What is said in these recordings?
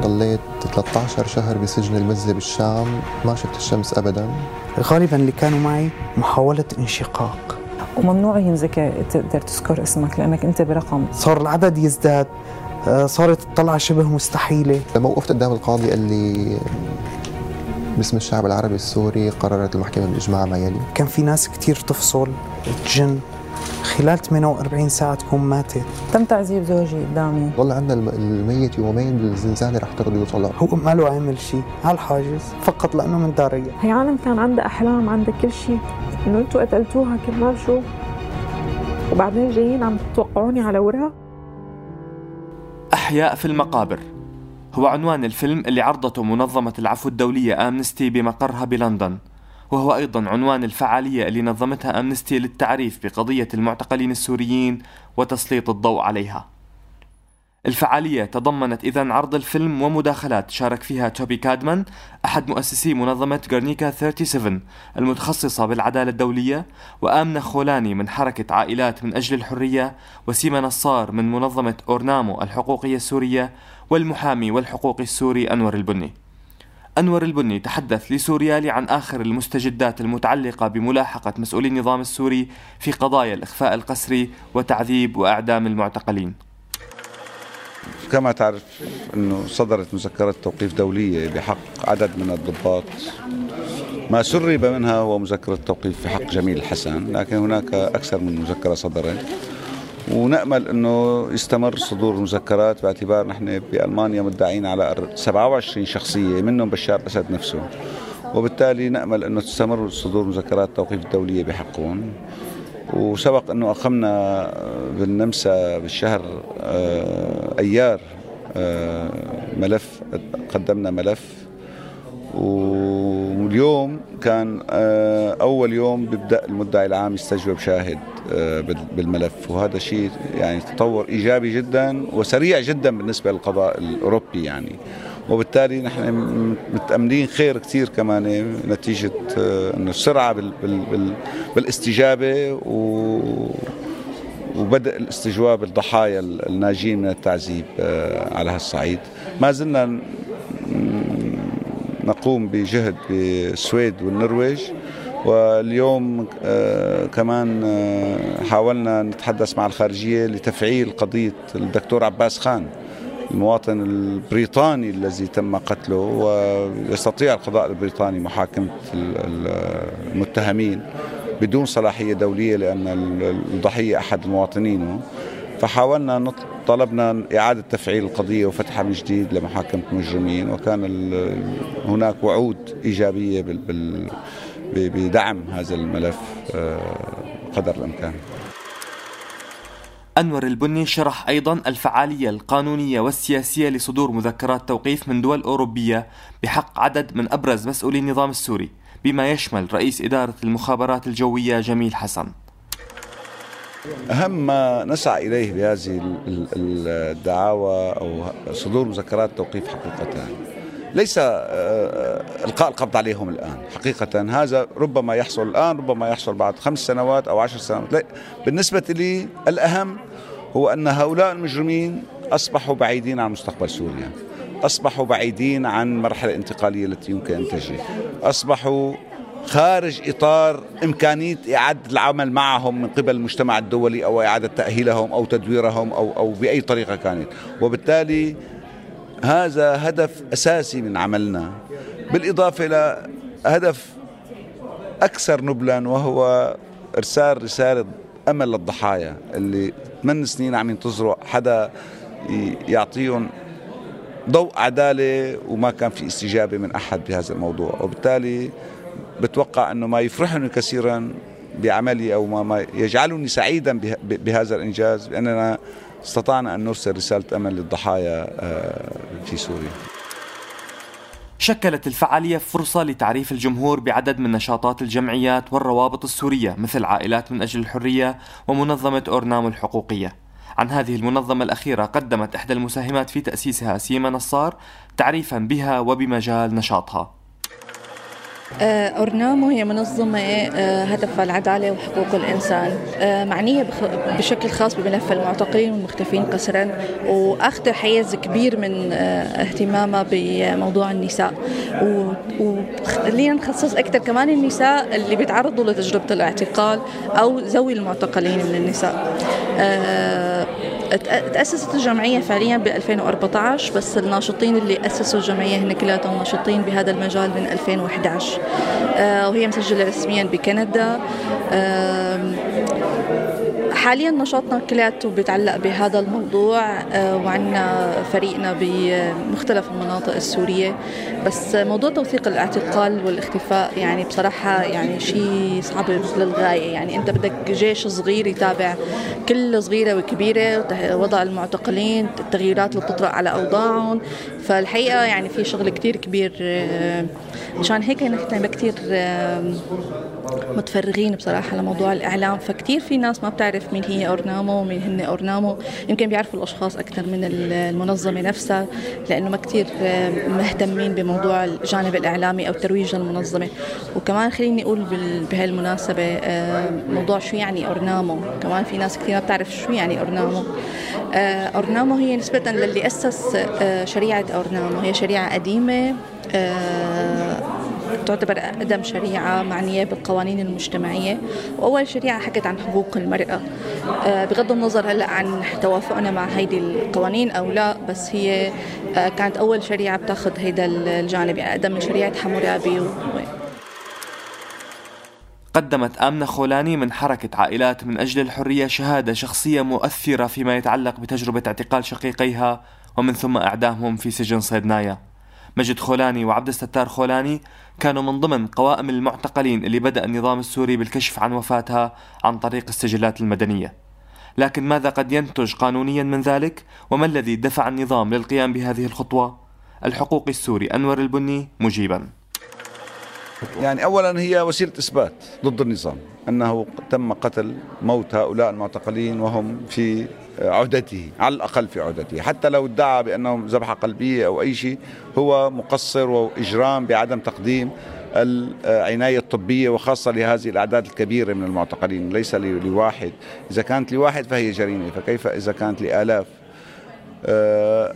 ضليت 13 شهر بسجن المزة بالشام ما شفت الشمس أبدا. غالبا اللي كانوا معي محاولة انشقاق. وممنوع ينزك تقدر تذكر اسمك لأنك أنت برقم. صار العدد يزداد آه، صارت الطلعة شبه مستحيلة. لما وقفت قدام القاضي قال لي باسم الشعب العربي السوري قررت المحكمة بالإجماع ما يلي. كان في ناس كتير تفصل تجن خلال 48 ساعة تكون ماتت. تم تعذيب زوجي قدامي. ضل عندنا الم- الميت يومين بالزنزانة رح ترضي يطلع هو ما له عامل شيء على الحاجز فقط لأنه من دارية. هي عالم كان عندها أحلام عندها كل شيء. إنه أنتوا قتلتوها كرمال شو وبعدين جايين عم توقعوني على وراء أحياء في المقابر. هو عنوان الفيلم اللي عرضته منظمة العفو الدولية آمنستي بمقرها بلندن. وهو أيضا عنوان الفعالية اللي نظمتها آمنستي للتعريف بقضية المعتقلين السوريين وتسليط الضوء عليها. الفعالية تضمنت إذا عرض الفيلم ومداخلات شارك فيها توبي كادمان أحد مؤسسي منظمة غرنيكا 37 المتخصصة بالعدالة الدولية وآمنة خولاني من حركة عائلات من أجل الحرية وسيما نصار من منظمة أورنامو الحقوقية السورية والمحامي والحقوقي السوري أنور البني. أنور البني تحدث لسوريالي عن آخر المستجدات المتعلقة بملاحقة مسؤولي النظام السوري في قضايا الإخفاء القسري وتعذيب وإعدام المعتقلين. كما تعرف أنه صدرت مذكره توقيف دولية بحق عدد من الضباط. ما سرب منها هو مذكرة توقيف في حق جميل الحسن لكن هناك أكثر من مذكرة صدرت. ونأمل إنه يستمر صدور مذكرات باعتبار نحن بألمانيا مدعين على 27 شخصية منهم بشار الاسد نفسه. وبالتالي نأمل إنه تستمر صدور مذكرات توقيف الدولية بحقهم. وسبق إنه أقمنا بالنمسا بالشهر آه، أيار آه، ملف قدمنا ملف. واليوم كان آه، أول يوم بيبدأ المدعي العام يستجوب شاهد. بالملف. وهذا شيء يعني تطور إيجابي جدا وسريع جدا بالنسبة للقضاء الأوروبي يعني. وبالتالي نحن متأملين خير كثير كمان نتيجة آه، إنه السرعة بال بال بال بالاستجابة و وبدء الاستجواب الضحايا الناجين من التعذيب آه، على هالصعيد. ما زلنا نقوم بجهد بالسويد والنرويج. واليوم آه، كمان آه، حاولنا نتحدث مع الخارجية لتفعيل قضية الدكتور عباس خان المواطن البريطاني الذي تم قتله ويستطيع القضاء البريطاني محاكمة ال- ال- المتهمين بدون صلاحية دولية لأن ال- الضحية أحد مواطنينه فحاولنا طلبنا إعادة تفعيل القضية وفتحها من جديد لمحاكمة المجرمين وكان هناك وعود إيجابية بال- بدعم هذا الملف آه، قدر الإمكان. أنور البني شرح أيضا الفعالية القانونية والسياسية لصدور مذكرات توقيف من دول أوروبية بحق عدد من أبرز مسؤولي النظام السوري بما يشمل رئيس إدارة المخابرات الجوية جميل حسن. أهم ما نسعى إليه بهذه ال- ال- الدعاوى أو صدور مذكرات توقيف حقيقة ليس آه، إلقاء القبض عليهم الآن. حقيقة هذا ربما يحصل الآن ربما يحصل بعد خمس سنوات أو عشر سنوات. لا، بالنسبة لي الأهم هو أن هؤلاء المجرمين أصبحوا بعيدين عن مستقبل سوريا. أصبحوا بعيدين عن المرحلة الانتقالية التي يمكن أن تجري. أصبحوا خارج إطار إمكانية إعادة العمل معهم من قبل المجتمع الدولي أو إعادة تأهيلهم أو تدويرهم أو أو بأي طريقة كانت، وبالتالي هذا هدف أساسي من عملنا. بالإضافة إلى هدف أكثر نبلا وهو إرسال رسالة أمل للضحايا اللي ثمان سنين عم ينتظروا حدا يعطيهم ضوء عدالة وما كان في استجابة من أحد بهذا الموضوع. وبالتالي بتوقع إنه ما يفرحني كثيرا بعملي أو ما, ما يجعلني سعيدا به- بهذا الإنجاز باننا استطعنا أن نرسل رسالة أمل للضحايا آه، في سوريا. شكلت الفعالية فرصة لتعريف الجمهور بعدد من نشاطات الجمعيات والروابط السورية مثل عائلات من أجل الحرية ومنظمة أورنامو الحقوقية. عن هذه المنظمة الأخيرة قدمت إحدى المساهمات في تأسيسها سيما نصار تعريفا بها وبمجال نشاطها. أورنامو هي منظمة آه، هدفها العدالة وحقوق الإنسان. آه، معنية بشكل خاص بملف المعتقلين والمختفين قسرا وأخذ حيز كبير من اهتمامها بموضوع النساء. وخلينا نخصص أكثر كمان النساء اللي بيتعرضوا لتجربة الاعتقال أو ذوي المعتقلين من النساء. تأسست الجمعية فعليا ب 2014 بس الناشطين اللي أسسوا الجمعية هن كلاتهم ناشطين بهذا المجال من 2011 آه، وهي مسجلة رسميا بكندا. حاليا نشاطنا كلياته بيتعلق بهذا الموضوع آه، وعندنا فريقنا بمختلف المناطق السورية. بس موضوع توثيق الاعتقال والاختفاء يعني بصراحة يعني شيء صعب للغاية. يعني أنت بدك جيش صغير يتابع كل صغيرة وكبيرة وضع المعتقلين التغييرات اللي بتطرأ على أوضاعهم. فالحقيقة يعني في شغل كتير كبير آه، مشان هيك نحن كتير متفرغين بصراحة لموضوع الإعلام فكتير في ناس ما بتعرف مين هي أورنامو ومين هن أورنامو. يمكن بيعرفوا الأشخاص أكثر من المنظمة نفسها لأنه ما كتير مهتمين بموضوع الجانب الإعلامي أو ترويج المنظمة وكمان خليني أقول بهالمناسبة موضوع شو يعني أورنامو. كمان في ناس كثير ما بتعرف شو يعني أورنامو. أورنامو هي نسبة للي أسس شريعة أورنامو. هي شريعة قديمة تعتبر أقدم شريعة معنية بالقوانين المجتمعية. وأول شريعة حكت عن حقوق المرأة. آه، بغض النظر هلأ عن توافقنا مع هيدي القوانين أو لا بس هي آه، كانت أول شريعة بتاخذ هيدا الجانب يعني أقدم من شريعة حمورابي و... قدمت آمنة خولاني من حركة عائلات من أجل الحرية شهادة شخصية مؤثرة فيما يتعلق بتجربة اعتقال شقيقيها ومن ثم إعدامهم في سجن صيدنايا. مجد خولاني وعبد الستار خولاني كانوا من ضمن قوائم المعتقلين اللي بدأ النظام السوري بالكشف عن وفاتها عن طريق السجلات المدنية. لكن ماذا قد ينتج قانونيا من ذلك؟ وما الذي دفع النظام للقيام بهذه الخطوة؟ الحقوقي السوري أنور البني مجيبا. يعني أولا هي وسيلة إثبات ضد النظام أنه تم قتل موت هؤلاء المعتقلين وهم في عهدته على الأقل في عهدته. حتى لو ادعى بأنه ذبحة قلبية أو أي شيء هو مقصر وإجرام بعدم تقديم العناية الطبية وخاصة لهذه الأعداد الكبيرة من المعتقلين. ليس لواحد. إذا كانت لواحد فهي جريمة. فكيف إذا كانت لآلاف؟ آه،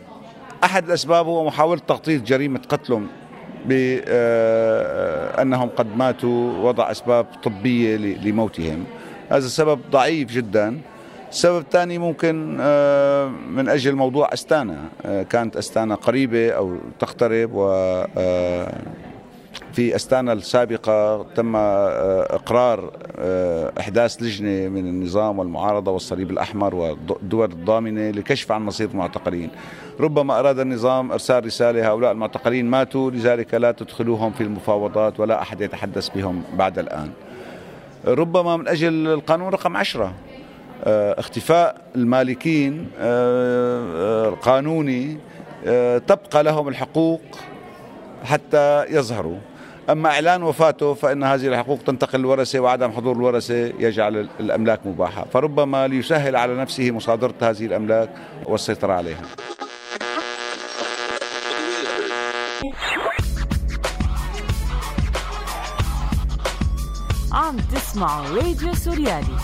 أحد الأسباب هو محاولة تغطية جريمة قتلهم بأنهم قد ماتوا وضع أسباب طبية لموتهم. هذا سبب ضعيف جدا. السبب الثاني ممكن آه، من أجل موضوع أستانا. آه، كانت أستانا قريبة أو تقترب و آه، في أستانا السابقة تم إقرار إحداث لجنة من النظام والمعارضة والصليب الأحمر والدول الضامنة لكشف عن مصير المعتقلين. ربما أراد النظام إرسال رسالة هؤلاء المعتقلين ماتوا لذلك لا تدخلوهم في المفاوضات ولا أحد يتحدث بهم بعد الآن. ربما من أجل القانون رقم عشرة آه، اختفاء المالكين القانوني آه، آه، تبقى لهم الحقوق حتى يظهروا. أما إعلان وفاته فإن هذه الحقوق تنتقل للورثة وعدم حضور الورثة يجعل الأملاك مباحة. فربما ليسهل على نفسه مصادرة هذه الأملاك والسيطرة عليها. عم تسمعوا راديو سوريالي.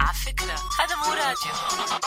على فكرة هذا مو راديو.